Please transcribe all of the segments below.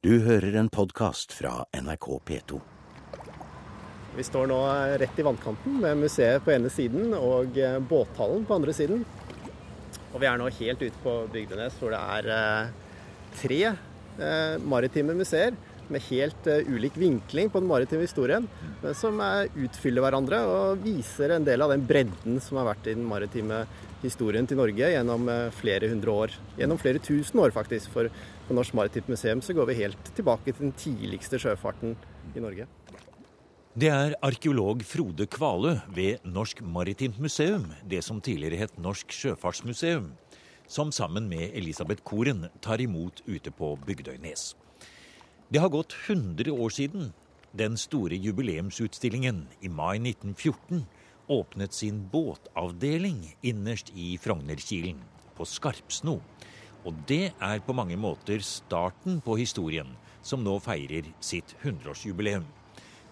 Du hører en podkast fra NRK P2. Vi står nå rett i vannkanten med museet på ene siden og eh, båthallen på andre siden. Og vi er nå helt ute på Bygdenes hvor det er eh, tre eh, maritime museer med helt ulik vinkling på den maritime historien, men som utfyller hverandre og viser en del av den bredden som har vært i den maritime historien til Norge gjennom flere hundre år. Gjennom flere tusen år, faktisk. For på Norsk Maritimt Museum så går vi helt tilbake til den tidligste sjøfarten i Norge. Det er arkeolog Frode Kvalø ved Norsk Maritimt Museum, det som tidligere het Norsk Sjøfartsmuseum, som sammen med Elisabeth Koren tar imot ute på Bygdøynes. Det har gått 100 år siden den store jubileumsutstillingen i mai 1914 åpnet sin båtavdeling innerst i Frognerkilen, på Skarpsno. Og det er på mange måter starten på historien, som nå feirer sitt 100-årsjubileum.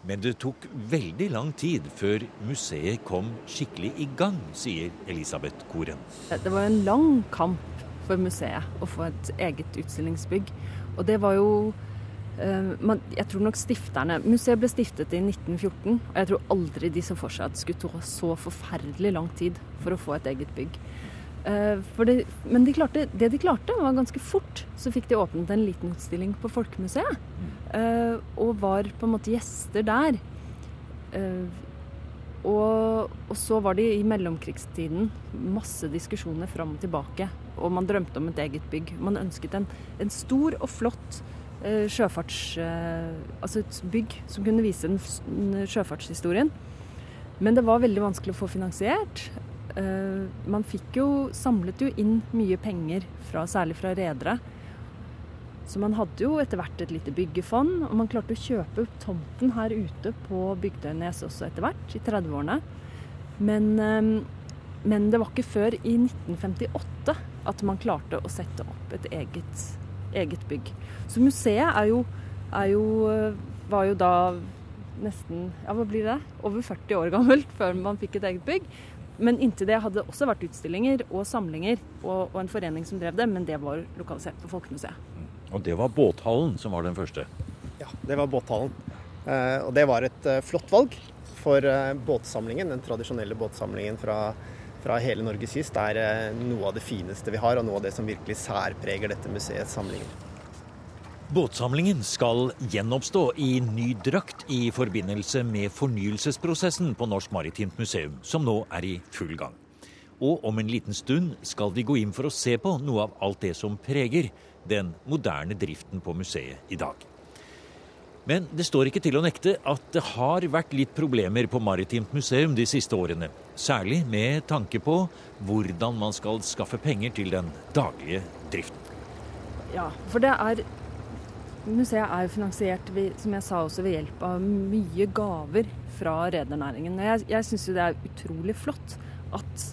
Men det tok veldig lang tid før museet kom skikkelig i gang, sier Elisabeth Koren. Det var en lang kamp for museet å få et eget utstillingsbygg. Og det var jo eh, jeg tror nok stifterne Museet ble stiftet i 1914, og jeg tror aldri de så for seg at det skulle ta så forferdelig lang tid for å få et eget bygg. Eh, det, men de klarte, det de klarte, var ganske fort. Så fikk de åpnet en liten utstilling på Folkemuseet. Mm. og var på en måte gjester der. Uh, og, og, så var det i mellomkrigstiden masse diskusjoner fram og tilbake. Og man drømte om et eget bygg. Man ønsket en, en stor og flott sjøfarts... altså et bygg som kunne vise den sjøfartshistorien. Men det var veldig vanskelig å få finansiert. Man fikk jo samlet jo inn mye penger, fra, særlig fra redere så man hadde jo etter hvert et lite byggefond, og man klarte å kjøpe opp tomten her ute på Bygdøynes også etter hvert, i 30-årene. Men, ehm, men, det var ikke før i 1958 at man klarte å sette opp et eget, eget bygg. Så museet er jo, er jo, var jo da nesten ja, hva blir det? over 40 år gammelt før man fikk et eget bygg. Men inntil det hadde det også vært utstillinger og samlinger og, og en forening som drev det, men det var lokalisert på Folkemuseet. Og det var båthallen som var den første? Ja, det var båthallen. Eh, og det var et eh, flott valg for eh, båtsamlingen, den tradisjonelle båtsamlingen fra, fra hele Norges kyst. Det er noe av det fineste vi har, og noe av det som virkelig særpreger dette museets samlinger. Båtsamlingen skal gjenoppstå i ny drakt i forbindelse med fornyelsesprosessen på Norsk Maritimt Museum, som nå er i full gang. Og om en liten stund skal vi gå inn for å se på noe av alt det som preger den moderne driften på museet i dag. Men det står ikke til å nekte at det har vært litt problemer på Maritimt museum de siste årene. Særlig med tanke på hvordan man skal skaffe penger til den daglige driften. Ja, for det er Museet er jo finansiert som jeg sa også ved hjelp av mye gaver fra redernæringen. Jeg, jeg syns det er utrolig flott at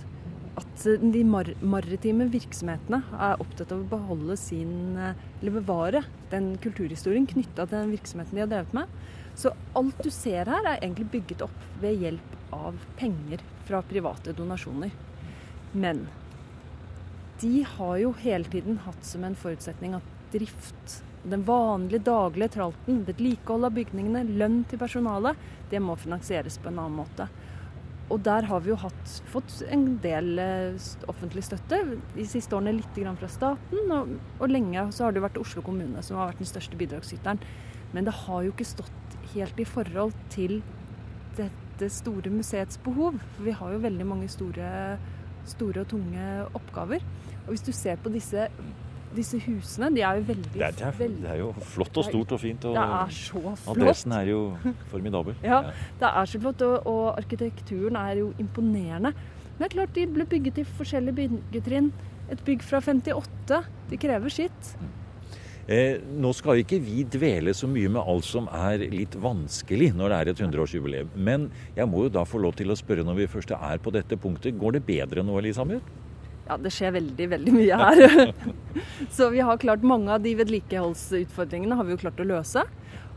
at de mar maritime virksomhetene er opptatt av å beholde sin, eller bevare den kulturhistorien knytta til den virksomheten de har drevet med. Så alt du ser her, er egentlig bygget opp ved hjelp av penger fra private donasjoner. Men de har jo hele tiden hatt som en forutsetning at drift, den vanlige daglige tralten, vedlikehold av bygningene, lønn til personalet, det må finansieres på en annen måte. Og der har vi jo hatt, fått en del eh, offentlig støtte. De siste årene litt fra staten, og, og, lenge så har det vært Oslo kommune som har vært den største bidragsyteren. Men det har jo ikke stått helt i forhold til dette store museets behov. For vi har jo veldig mange store, store og tunge oppgaver. Og hvis du ser på disse disse husene de er jo veldig Det er, det er, det er jo flott og stort og fint. Og det er så flott. Adressen er jo formidabel. ja, det er så flott. Og, og, arkitekturen er jo imponerende. Men det er klart de ble bygget i forskjellige byggetrinn. Et bygg fra 58. De krever sitt. Eh, nå skal ikke vi dvele så mye med alt som er litt vanskelig når det er et 100-årsjubileum. Men jeg må jo da få lov til å spørre når vi først er på dette punktet. Går det bedre nå, Elisabeth? Ja, det skjer veldig, veldig mye her. så vi har klart mange av de vedlikeholdsutfordringene har vi jo klart å løse.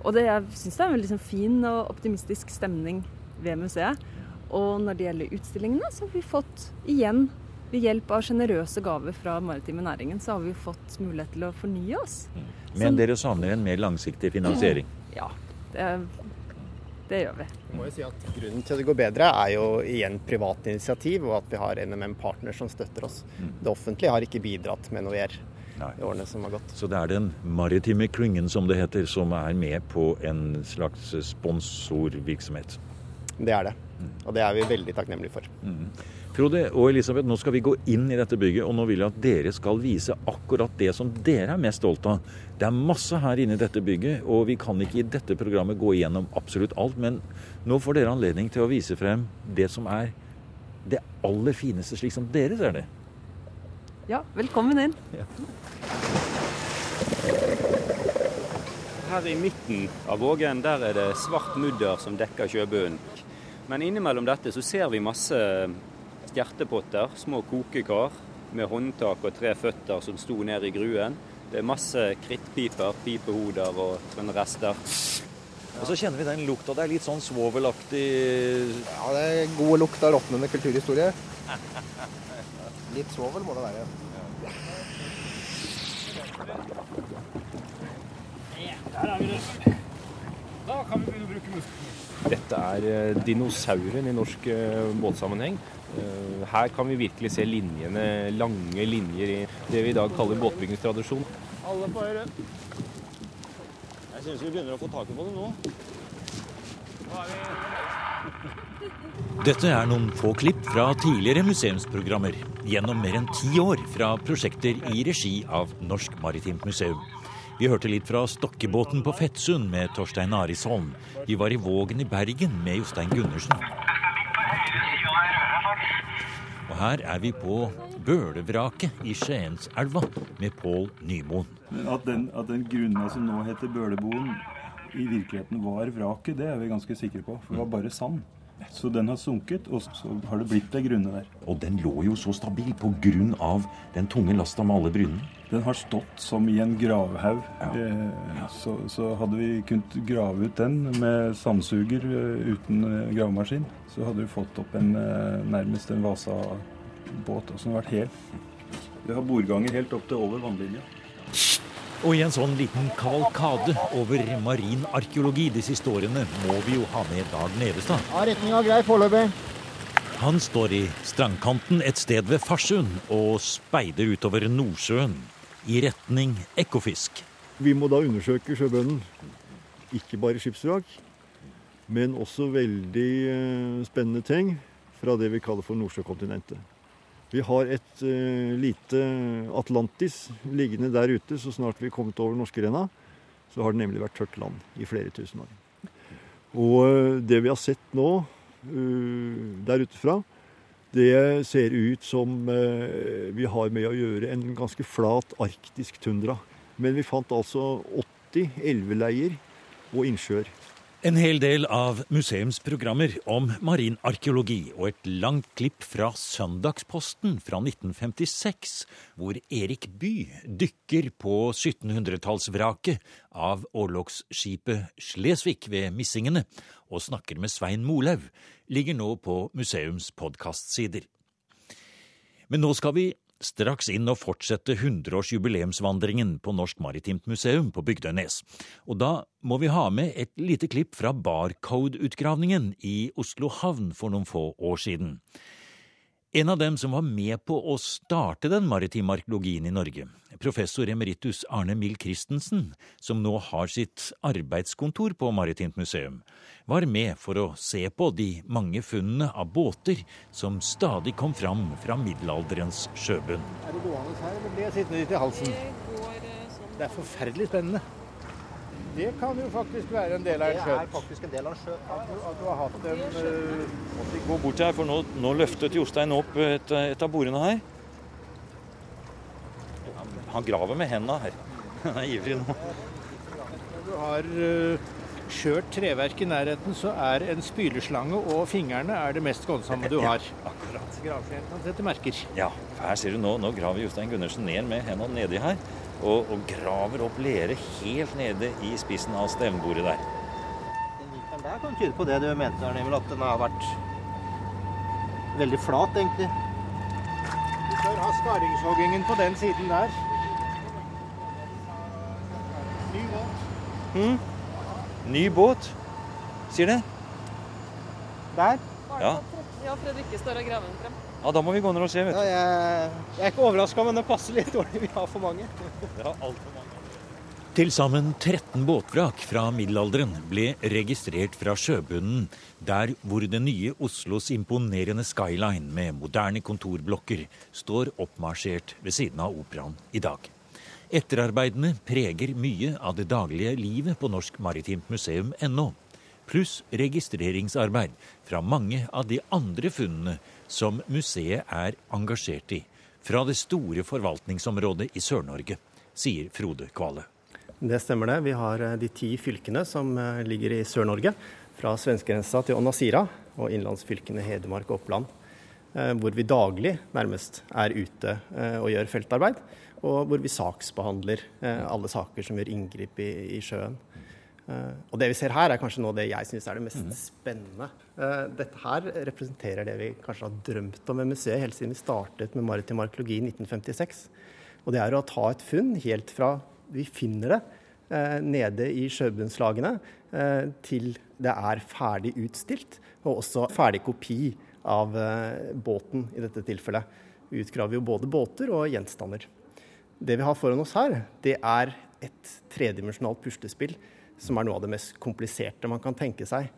Og det, jeg syns det er en veldig sånn fin og optimistisk stemning ved museet. Og når det gjelder utstillingene, så har vi fått igjen ved hjelp av sjenerøse gaver fra maritime næringen, så har vi fått mulighet til å fornye oss. Men dere savner en mer langsiktig finansiering? Ja, det, det gjør vi. Jeg må jo si at Grunnen til at det går bedre, er jo igjen privat initiativ, og at vi har NMM Partner som støtter oss. Det offentlige har ikke bidratt med noe mer Nei. i årene som har gått. Så det er den maritime klyngen, som det heter, som er med på en slags sponsorvirksomhet. Det er det. Og det er vi veldig takknemlige for. Frode og Elisabeth, nå skal vi gå inn i dette bygget, og nå vil jeg at dere skal vise akkurat det som dere er mest stolt av. Det er masse her inne i dette bygget, og vi kan ikke i dette programmet gå igjennom absolutt alt, men nå får dere anledning til å vise frem det som er det aller fineste, slik som dere ser det. Ja, velkommen inn. Her i midten av vågen der er det svart mudder som dekker sjøbunnen. Men innimellom dette så ser vi masse stjertepotter, små kokekar med håndtak og tre føtter som sto ned i gruen. Det er masse krittpiper, pipehoder og sånne rester. Og så kjenner vi den lukta. Det er litt sånn svovelaktig Ja, det er god lukt av råtnende kulturhistorie. Litt svovel må det være. Dette er eh, dinosauren i norsk eh, båtsammenheng. Eh, Her kan vi virkelig se linjene, lange linjer i det vi i dag kaller båtbyggingstradisjon. Alle på høyre. Jeg syns vi begynner å få taket på det nå. Dette er noen få klipp fra tidligere museumsprogrammer gjennom mer enn ti år fra prosjekter i regi av Norsk Maritimt Museum. Vi hørte litt fra Stokkebåten på Fettsund med Torstein Arisholm. Vi var i Vågen i Bergen med Jostein Gundersen. Og her er vi på Bølevraket i Skienselva med Pål Nymoen. At den, at den grunna som nå heter Bøleboen, i virkeligheten var vraket, det er vi ganske sikre på. For det var bare sand. Så den har sunket, og så har det blitt ei grunne der. Og den lå jo så stabil av den tunge lasta med alle brynene. Den har stått som i en gravhaug. Eh, så, så hadde vi kunnet grave ut den med sandsuger eh, uten eh, gravemaskin, så hadde vi fått opp en nærmest en Vasa-båt som hadde vært hel. Vi har bordganger helt opp til over vannlinja. Og i en sånn liten kavalkade over marin arkeologi de siste årene må vi jo ha med Dag Nevestad. Ja, retninga grei foreløpig. Han står i strandkanten et sted ved Farsund og speider utover Nordsjøen i retning Ekofisk. Vi må da undersøke sjøbunnen. Ikke bare skipsvrak, men også veldig eh, spennende ting fra det vi kaller for Nordsjøkontinentet. Vi har et uh, lite Atlantis liggende der ute så snart vi er kommet over norskerenna. Så har det nemlig vært tørt land i flere tusen år. Og uh, det vi har sett nå uh, der ute fra, det ser ut som vi har med å gjøre en ganske flat arktisk tundra. Men vi fant altså 80 elveleier og innsjøer. En hel del av museumsprogrammer om marinarkeologi og et langt klipp fra Søndagsposten fra 1956, hvor Erik Bye dykker på 1700-tallsvraket av orlogsskipet Slesvig ved Missingene og snakker med Svein Molaug, ligger nå på museums podkastsider. Men nå skal vi straks inn og fortsette 100-årsjubileumsvandringen på Norsk Maritimt Museum på Bygdøynes. Og da må vi ha med et lite klipp fra Barcode-utgravningen i Oslo havn for noen få år siden. En av dem som var med på å starte den maritime arkeologien i Norge, professor emeritus Arne Mill Christensen, som nå har sitt arbeidskontor på Maritimt museum, var med for å se på de mange funnene av båter som stadig kom fram fra middelalderens sjøbunn. Er det gående her, eller blir jeg sittende litt i halsen? Det er forferdelig spennende. Det kan jo faktisk være en del av en Det er skjøt. faktisk en del av en skjøt. At du, at du har hatt en øh, Gå bort her, for nå, nå løftet Jostein opp et, et av bordene her. Han graver med hendene her. Han er ivrig nå. Når du har uh, skjørt treverk i nærheten, så er en spyleslange og fingrene er det mest skånsomme du har. Akkurat. Gravskjeen kan sette merker. Ja, her ser du nå, nå graver Jostein Gundersen ned med hendene nedi her. Og, og graver opp lere helt nede i spissen av stevnbordet der. Den der kan tyde på det du mente, Arne Emil, at den har vært veldig flat, egentlig. Bør ha skaringshoggingen på den siden der. Ny båt. Mm. Ny båt, sier det? Der. Ja. Ja, Fredrikke står og graver den frem. Ja, da må vi gå ned og se, vet Ja, jeg, jeg er ikke overraska, men det passer litt dårlig. Vi har for mange. Ja, alt for mange. Til sammen 13 båtvrak fra middelalderen ble registrert fra sjøbunnen, der hvor det nye Oslos imponerende skyline med moderne kontorblokker står oppmarsjert ved siden av operaen i dag. Etterarbeidene preger mye av det daglige livet på Norsk Maritimt Museum ennå, pluss registreringsarbeid fra mange av de andre funnene som museet er engasjert i, fra det store forvaltningsområdet i Sør-Norge, sier Frode Kvale. Det stemmer det. Vi har eh, de ti fylkene som eh, ligger i Sør-Norge. Fra svenskegrensa til Onasira og innlandsfylkene Hedmark og Oppland. eh, Hvor vi daglig nærmest er ute og gjør feltarbeid. Og hvor vi saksbehandler eh, alle saker som gjør inngrip i, i sjøen. Eh, Og det vi ser her, er kanskje noe av det jeg syns er det mest spennende. Eh, Dette her representerer det vi kanskje har drømt om med museet helt siden vi startet med maritim arkeologi i 1956. Og det er å ta et funn helt fra vi finner det eh, nede i sjøbunnslagene, til det er ferdig utstilt, og også ferdig kopi av båten i dette tilfellet. Vi utgraver jo både båter og gjenstander. Det vi har foran oss her, det er et tredimensjonalt puslespill som er noe av det mest kompliserte man kan tenke seg.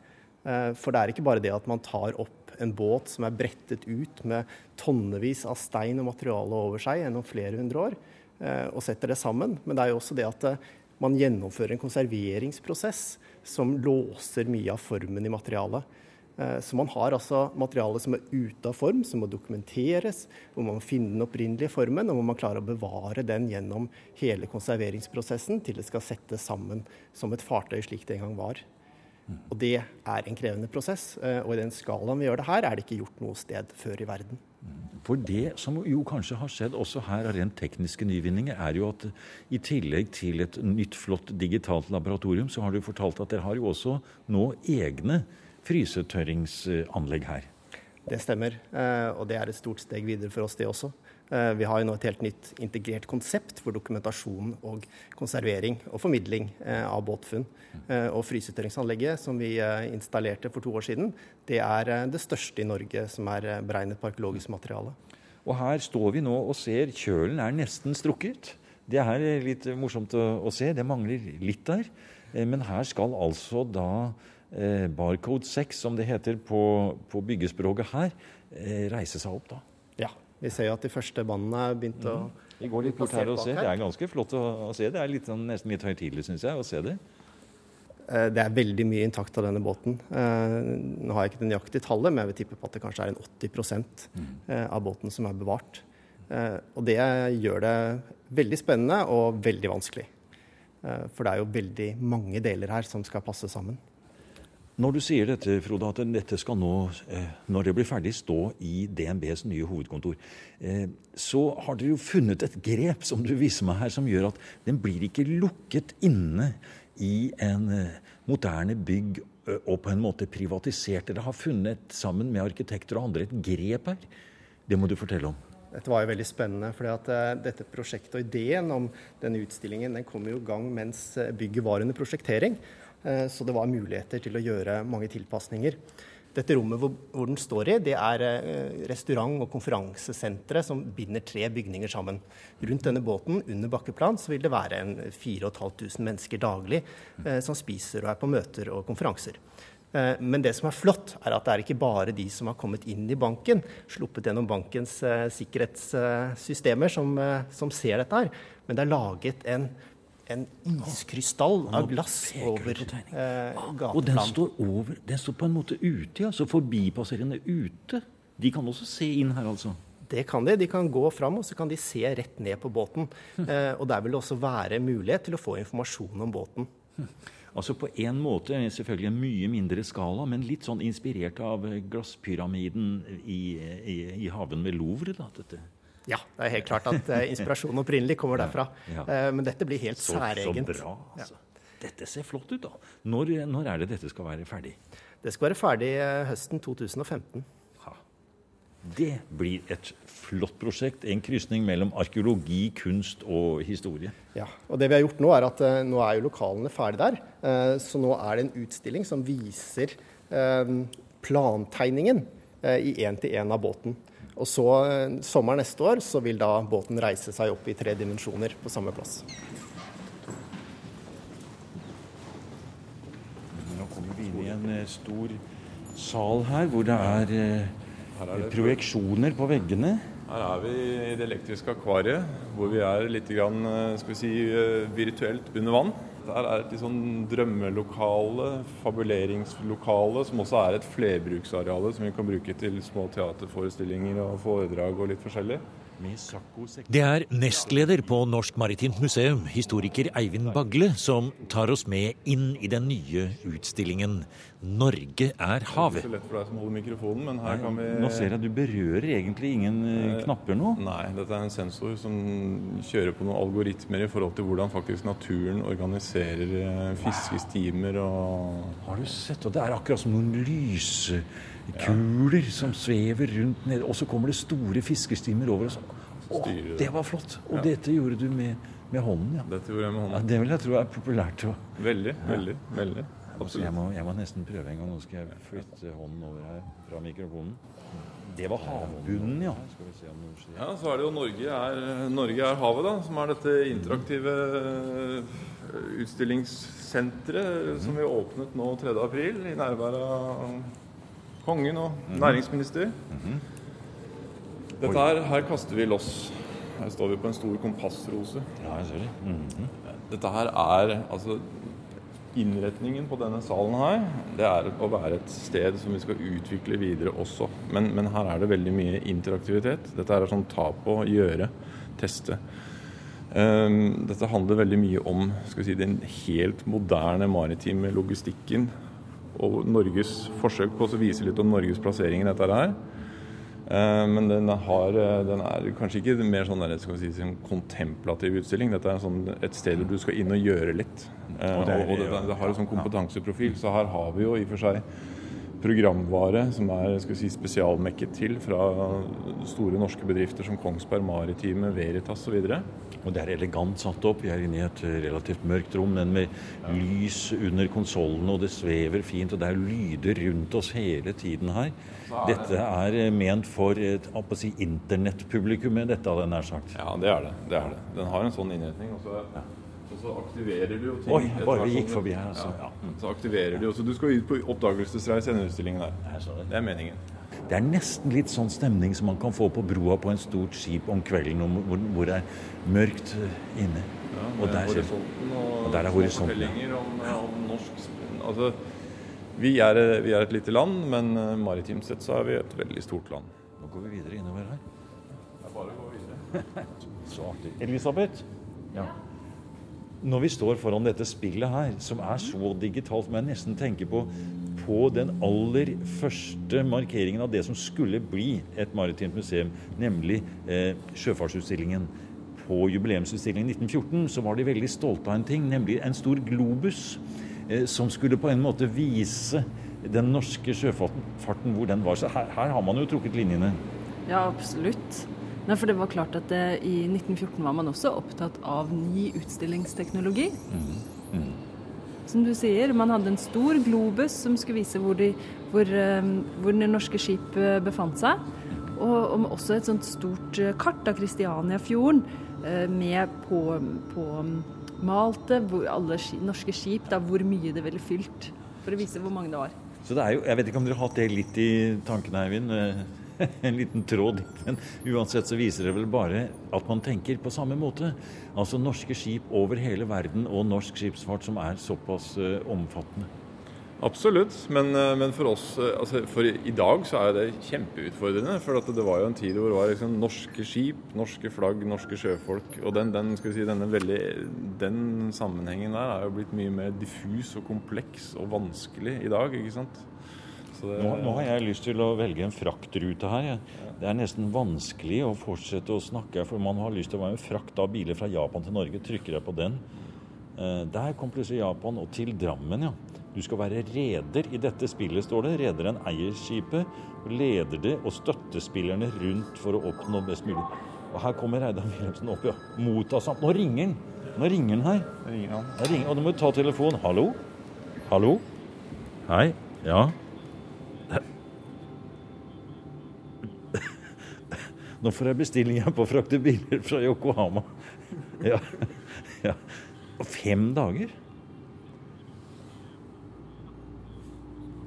Eh, For det er ikke bare det at man tar opp en båt som er brettet ut med tonnevis av stein og materiale over seg gjennom flere hundre år, eh, og setter det sammen. Men det er jo også det at eh, man gjennomfører en konserveringsprosess som låser mye av formen i materialet. Eh, Så man har altså materiale som er ute av form, som må dokumenteres, hvor man må finne den opprinnelige formen, og hvor man klarer å bevare den gjennom hele konserveringsprosessen til det skal settes sammen som et fartøy slik det en gang var. Og det er en krevende prosess, eh, og i den skalaen vi gjør det her, er det ikke gjort noe sted før i verden. For det som jo kanskje har skjedd også her av rent tekniske nyvinninger, er jo at i tillegg til et nytt, flott digitalt laboratorium, så har du fortalt at dere har jo også nå egne frysetørringsanlegg her. Det stemmer, eh, og det er et stort steg videre for oss, det også. Eh, Vi har jo nå et helt nytt integrert konsept for dokumentasjon og konservering og formidling eh, av båtfunn. Og frysetørringsanlegget som vi installerte for to år siden, det er det største i Norge som er beregnet på arkeologisk materiale. Og her står vi nå og ser kjølen er nesten strukket. Det er litt morsomt å, se, det mangler litt der. Men her skal altså da eh, barcode 6, som det heter på, på byggespråket her, eh, reise seg opp da. Ja, vi ser jo at de første bandene er begynt å Vi går litt bort her og ser. Det er ganske flott å, å se. Det er litt, sånn, nesten litt høytidelig, syns jeg, å se det. Eh, Det er veldig mye intakt av denne båten. Eh, Nå har jeg ikke det nøyaktige tallet, men jeg vil tippe på at det kanskje er en 80 eh, av båten som er bevart. Og det gjør det veldig spennende og veldig vanskelig. For det er jo veldig mange deler her som skal passe sammen. Når du sier dette, Frode, at dette skal nå, eh, når det blir ferdig, stå i DNBs nye hovedkontor, eh, så har dere jo funnet et grep som du viser meg her, som gjør at den blir ikke lukket inne i en eh, moderne bygg og på en måte privatisert. Dere har funnet, sammen med arkitekter og andre, et grep her. Det må du fortelle om. Dette var jo veldig spennende, For eh, dette prosjektet og ideen om denne utstillingen den kom jo i gang mens bygget var under prosjektering. Eh, Så det var muligheter til å gjøre mange tilpasninger. Dette rommet hvor, hvor den står i, det er eh, restaurant- og konferansesenteret som binder tre bygninger sammen. Rundt denne båten, under bakkeplan, så vil det være en 4500 mennesker daglig eh, som spiser og er på møter og konferanser. Eh, Men det som er flott, er at det er ikke bare de som har kommet inn i banken, sluppet gjennom bankens eh, sikkerhetssystemer, som, eh, som ser dette her. Men det er laget en, en iskrystall av glass over eh, Og den står over, den står på en måte ute, ja. Så forbipasserende ute. De kan også se inn her, altså. Det kan de. De kan gå fram og så kan de se rett ned på båten. Eh, og der vil det også være mulighet til å få informasjon om båten. Altså På en måte selvfølgelig en mye mindre skala, men litt sånn inspirert av glasspyramiden i, i, i haven ved Louvre. da, dette. Ja, det er helt klart at eh, inspirasjonen opprinnelig kommer derfra. Eh, men dette blir helt Så, så bra, altså. Dette ser flott ut, da. Når, når er det dette skal være ferdig? Det skal være ferdig eh, høsten 2015. Det blir et flott prosjekt. En krysning mellom arkeologi, kunst og historie. Ja, og det vi har gjort Nå er at nå er jo lokalene ferdig der. Så nå er det en utstilling som viser plantegningen i én-til-én av båten. Og så sommer neste år så vil da båten reise seg opp i tre dimensjoner på samme plass. Nå kommer vi inn i en eh, stor sal her, hvor det er, eh, projeksjoner på veggene. Her er vi i det elektriske akvariet, hvor vi er litt grann, eh, skal vi si, eh, virtuelt under vann. Der er et sånn drømmelokale, fabuleringslokale, som også er et flerbruksareale som vi kan bruke til små teaterforestillinger og foredrag og litt forskjellig. Det er nestleder på Norsk Maritimt Museum, historiker Eivind Bagle, som tar oss med inn i den nye utstillingen 'Norge er havet'. Det er ikke så lett for deg som holder mikrofonen, men her kan vi Nå ser jeg du berører egentlig ingen eh, knapper nå. Nei, dette er en sensor som kjører på noen algoritmer i forhold til hvordan faktisk naturen organiserer eh, fiskestimer og Har du sett? Og det er akkurat som noen lyskuler som svever rundt nede. Og så kommer det store fiskestimer over oss. Å, det. det var flott! Og Ja. dette gjorde du med, med hånden, ja. Dette gjorde jeg med ja. hånden. Det vil jeg tro er populært. Og... Veldig, Ja. veldig, veldig. Absolutt. jeg, må, jeg må nesten prøve en gang. Nå skal jeg flytte hånden over her fra mikrofonen. Det var havbunnen, ja. Ja, så er det jo Norge er, Norge er havet, da, som er dette interaktive eh, utstillingssenteret som vi åpnet nå 3. april i nærvær av kongen og næringsminister. Dette her, her kaster vi loss. Her står vi på en stor kompassrose. Ja, jeg ser det. Mhm. Dette her er altså Innretningen på denne salen her, det er å være et sted som vi skal utvikle videre også. Men, men her er det veldig mye interaktivitet. Dette er sånn ta på, gjøre, teste. Um, dette handler veldig mye om si, den helt moderne maritime logistikken og Norges forsøk på å vise litt om Norges plassering i dette her. Eh, Men den, har, eh, den er kanskje ikke mer sånn der, skal si, en kontemplativ utstilling. Dette er en sånn, et sted hvor du skal inn og gjøre litt. Eh, Og det er- og det, det har en sånn kompetanseprofil. Så her har vi jo i og for seg programvare som er skal si, spesialmekket til fra store norske bedrifter som Kongsberg Maritime, Veritas osv. Og det er elegant satt opp. Vi er inne i et relativt mørkt rom, men med lys under konsollene, og det svever fint. Og det er lyder rundt oss hele tiden her. Dette er eh, ment for et si, internettpublikum, dette hadde jeg nær sagt. Ja, det er det. det er det. Den har en sånn innretning. Og så, og så aktiverer du jo ting. Oi, bare vi gikk forbi her, altså. Ja, så aktiverer du jo. Så du skal ut på oppdagelsesreis i denne utstillingen her. Det er meningen. Det er nesten litt sånn stemning som man kan få på broa på en stort skip om kvelden, om- hvor, hvor det er mørkt eh, inne. Ja, og, der, horisonten og, og der er horisonten. ja. om, om norsk Altså, vi er, vi er et lite land, men eh, maritimt sett så er vi et veldig stort land. Nå går vi videre innover her. Det er bare å gå videre. Så artig. Elisabeth? Ja. Når vi står foran dette spillet her, som er så digitalt, må jeg nesten tenke på, på den aller første markeringen av det som skulle bli et maritimt museum, nemlig eh, Sjøfartsutstillingen. På jubileumsutstillingen 1914 så var de veldig stolte av en ting, nemlig en stor globus eh, som skulle på en måte vise den norske sjøfarten hvor den var. Så her, her har man jo trukket linjene. Ja, absolutt. Nei, for det var klart at det, I 1914 var man også opptatt av ny utstillingsteknologi. Som du sier, man hadde en stor globus som skulle vise hvor, de, hvor, eh, hvor de norske skip eh, befant seg. Og, og også et sånt stort eh, kart av Kristianiafjorden eh, med på, på malte hvor alle norske skip, da, hvor mye det ville fylt. For å vise hvor mange det var. Så det er jo, Jeg vet ikke om dere har hatt det litt i tankene, Eivind. En liten tråd. Men uansett så viser det vel bare at man tenker på samme måte. Altså norske skip over hele verden og norsk skipsfart som er såpass uh, omfattende. Absolutt, men, eh, men for oss eh, altså For i dag så er det kjempeutfordrende. For det var jo en tid hvor det var liksom norske skip, norske flagg, norske sjøfolk. Og den, den, si, veldig, den sammenhengen der er jo blitt mye mer diffus og kompleks og vanskelig i dag. ikke sant? Så det- Nå, nå har jeg lyst til å velge en fraktrute her. Ja. Det er nesten vanskelig å fortsette å snakke, for man har lyst til å være en frakt av biler fra Japan til Norge. Trykker jeg på den. Eh, Der kom plutselig Japan, og til Drammen, ja. Du skal være reder i dette spillet, står det. Rederen eier skipet, leder det og støtter spillerne rundt for å oppnå best mulig. Og her kommer Reidar Wilhelmsen opp, ja. Motta samt. Nå ringer han. Nå ringer han her. Ringer han. Ringer, og nå må du ta telefonen. Hallo? Hallo? Hei? Ja? Nå får jeg bestilling på å frakte biler fra Yokohama. Ja. ja. Og fem dager?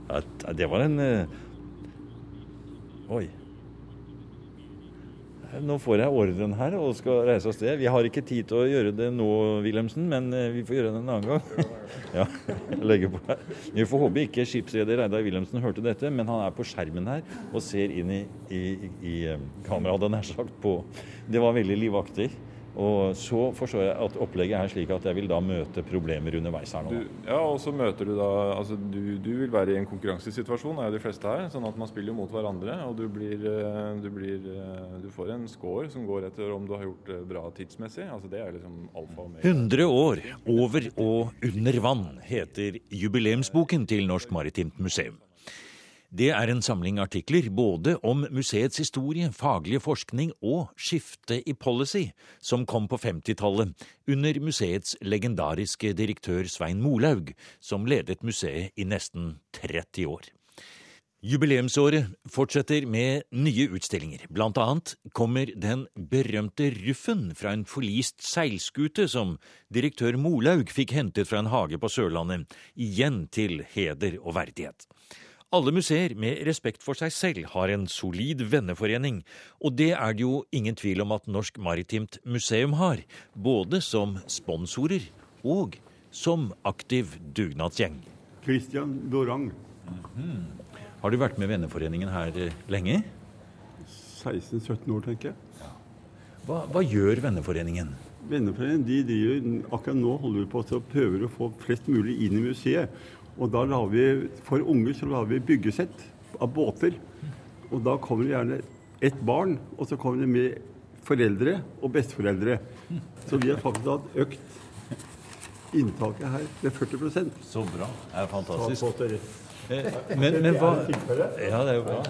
Ja, det var en eh, Oi. Nå får jeg ordren her og skal reise av sted. Vi har ikke tid til å gjøre det nå, Wilhelmsen, men eh, vi får gjøre det en annen gang. ja, jeg legger på her. Vi får håpe ikke skipsreder Reidar Wilhelmsen hørte dette, men han er på skjermen her og ser inn i, i, i eh, kameraet, nær sagt. på. Det var veldig livaktig. Og så forstår jeg at opplegget er slik at jeg vil da møte problemer underveis her nå. Du, ja, og så møter du da altså du, du, vil være i en konkurransesituasjon, er jo de fleste her. Sånn at man spiller mot hverandre. Og du, blir, eh, du, blir, eh, du får en score som går etter om du har gjort det bra tidsmessig. Altså Det er liksom alfa og omega. 100 år over og under vann heter jubileumsboken til Norsk Maritimt Museum. Det er en samling artikler både om museets historie, faglige forskning og skifte i policy, som kom på 50-tallet under museets legendariske direktør Svein Molaug, som ledet museet i nesten 30 år. Jubileumsåret fortsetter med nye utstillinger. Blant annet kommer den berømte Ruffen fra en forlist seilskute som direktør Molaug fikk hentet fra en hage på Sørlandet, igjen til heder og verdighet. Alle museer med respekt for seg selv har en solid venneforening, og det er det jo ingen tvil om at Norsk Maritimt Museum har, både som sponsorer og som aktiv dugnadsgjeng. Christian Dorang. Har du vært med venneforeningen her eh, lenge? 16-17 år, tenker jeg. Hva, hva gjør venneforeningen? Venneforeningen de driver, akkurat nå holder vi på å prøve å få flest mulig inn i museet. Og da lager vi, For unge så lager vi byggesett av båter. Og da kommer det gjerne ett barn, og så kommer det med foreldre og besteforeldre. Så vi har faktisk hatt økt inntaket her med 40% Så bra. Det er fantastisk. Eh, Men, men, hva, ja, det er jo bra.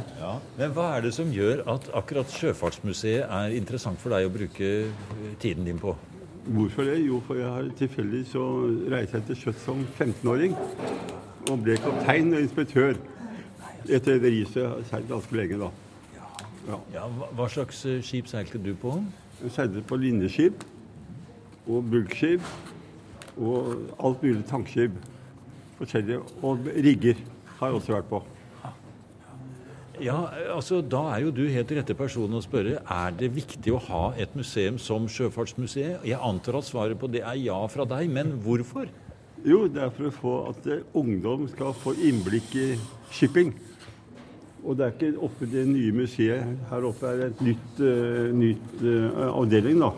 Men hva er det som gjør at akkurat Sjøfartsmuseet er interessant for deg å bruke tiden din på? Hvorfor det? Jo, for jeg har tilfeldig så reiste jeg til sjøs som 15-åring. Og ble kaptein og inspektør etter rederiet jeg har seilt ganske lenge, da. Ja. Ja, hva- hva slags eh, skip seilte du på? Jeg seilte på linjeskip og bulkskip og alt mulig tankskip. Forskjellige. Og rigger har jeg også vært på. Ja, altså Da er jo du helt rette personen å spørre er det viktig å ha et museum som Sjøfartsmuseet. Jeg antar at svaret på det er ja fra deg, men hvorfor? Jo, det er for å få at eh, ungdom skal få innblikk i shipping. Og det er ikke oppe det nye museet. Her oppe er det et nytt, uh, nytt uh, avdeling, da.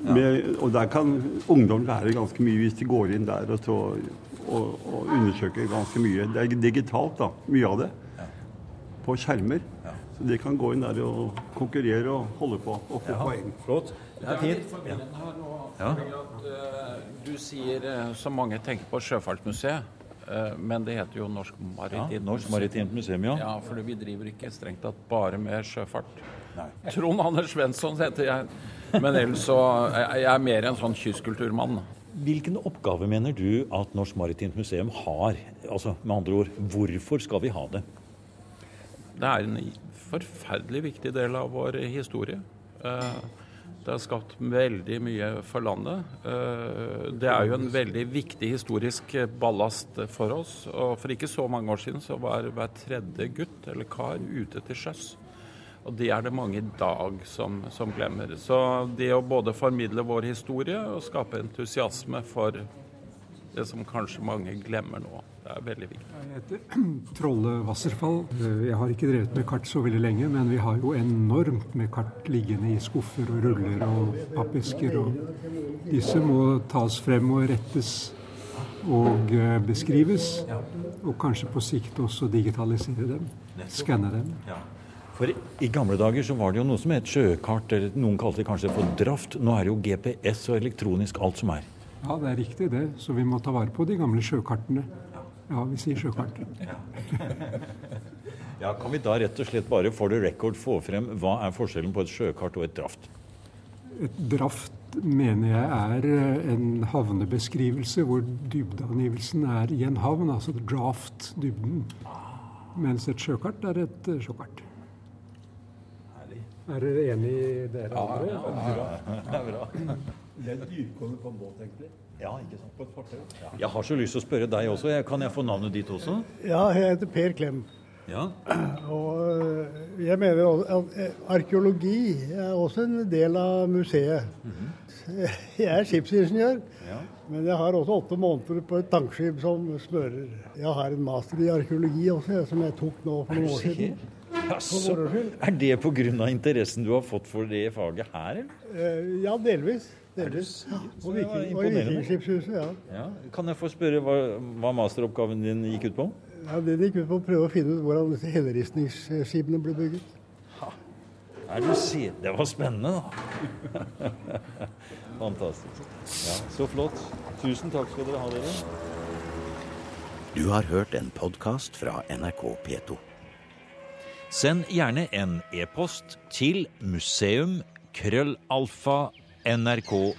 Med, og der kan ungdom lære ganske mye hvis de går inn der og, så, og, og undersøker ganske mye. Det er digitalt, da. Mye av det. På skjermer. Så de kan gå inn der og konkurrere og holde på og få poeng. Flott. Det er litt Ja. her nå. Ja. at eh, Du sier, uh, som mange tenker på Sjøfartsmuseet, eh, men det heter jo Norsk Maritimt Ja, Norsk Maritimt Museum, ja. Ja, for vi driver ikke strengt tatt bare med sjøfart. Trond Anders Svensson heter jeg, men ellers så jeg jeg er mer en sånn kystkulturmann. Hvilken oppgave mener du at Norsk Maritimt Museum har? Altså, med andre ord, hvorfor skal vi ha det? Det er en forferdelig viktig del av vår historie. Eh, Det har skapt veldig mye for landet. Eh, Det er jo en veldig viktig historisk ballast for oss. Og for ikke så mange år siden så var hver tredje gutt eller kar ute til sjøs. Og det er det mange i dag som, som glemmer. Så det å både formidle vår historie og skape entusiasme for det som kanskje mange glemmer nå, er veldig viktig. Jeg heter Trolle Wasserfall. Jeg har ikke drevet med kart så veldig lenge, men vi har jo enormt med kart liggende i skuffer og ruller og pappesker. Og disse må tas frem og rettes og eh, beskrives. Og kanskje på sikt også digitalisere dem. Skanne dem. For i gamle dager så var det jo noe som het sjøkart, eller noen kalte det kanskje for draft. Nå er det jo GPS og elektronisk alt som er. Ja, det er riktig det. Så vi må ta vare på de gamle sjøkartene. Ja, vi sier sjøkart. Ja, Kan vi da rett og slett bare for the record få frem hva er forskjellen på et sjøkart og et draft? Et draft mener jeg er eh, en havnebeskrivelse hvor dybdeangivelsen er i en havn, altså draft-dybden. Mens et sjøkart er et eh, sjøkart. Er dere enig i det? Ja, ja, ja, ja. bra. Det er dypgående på en båt, egentlig. Ja, ikke sant. På et fartøy. Jeg har så lyst til å spørre deg også. Kan jeg få navnet ditt også? Ja, jeg heter Per Klem. Ja. Og øh, jeg mener at øh, arkeologi er også en del av museet. Jeg er skipsingeniør, Ja. men jeg har også åtte måneder på et tankskip som smører. Jeg har en master i arkeologi også, som jeg tok nå for noen år siden. Jaså, er det pga. interessen du har fått for det faget her, eller? Eh, Ja, delvis. Delvis. Ja. Og. Vikingskipshuset, ja. Ja. Kan jeg få spørre hva, hva masteroppgaven din gikk ut på? ja. Det gikk ut på å prøve å finne ut hvordan disse helleristningsskipene ble bygget. Er du se Det var spennende, da. Fantastisk. Ja, Så flott. Tusen takk skal dere ha, dere. Du har hørt en podkast fra NRK P2. Send gjerne en e-post til museum krøllalfa nrk.no.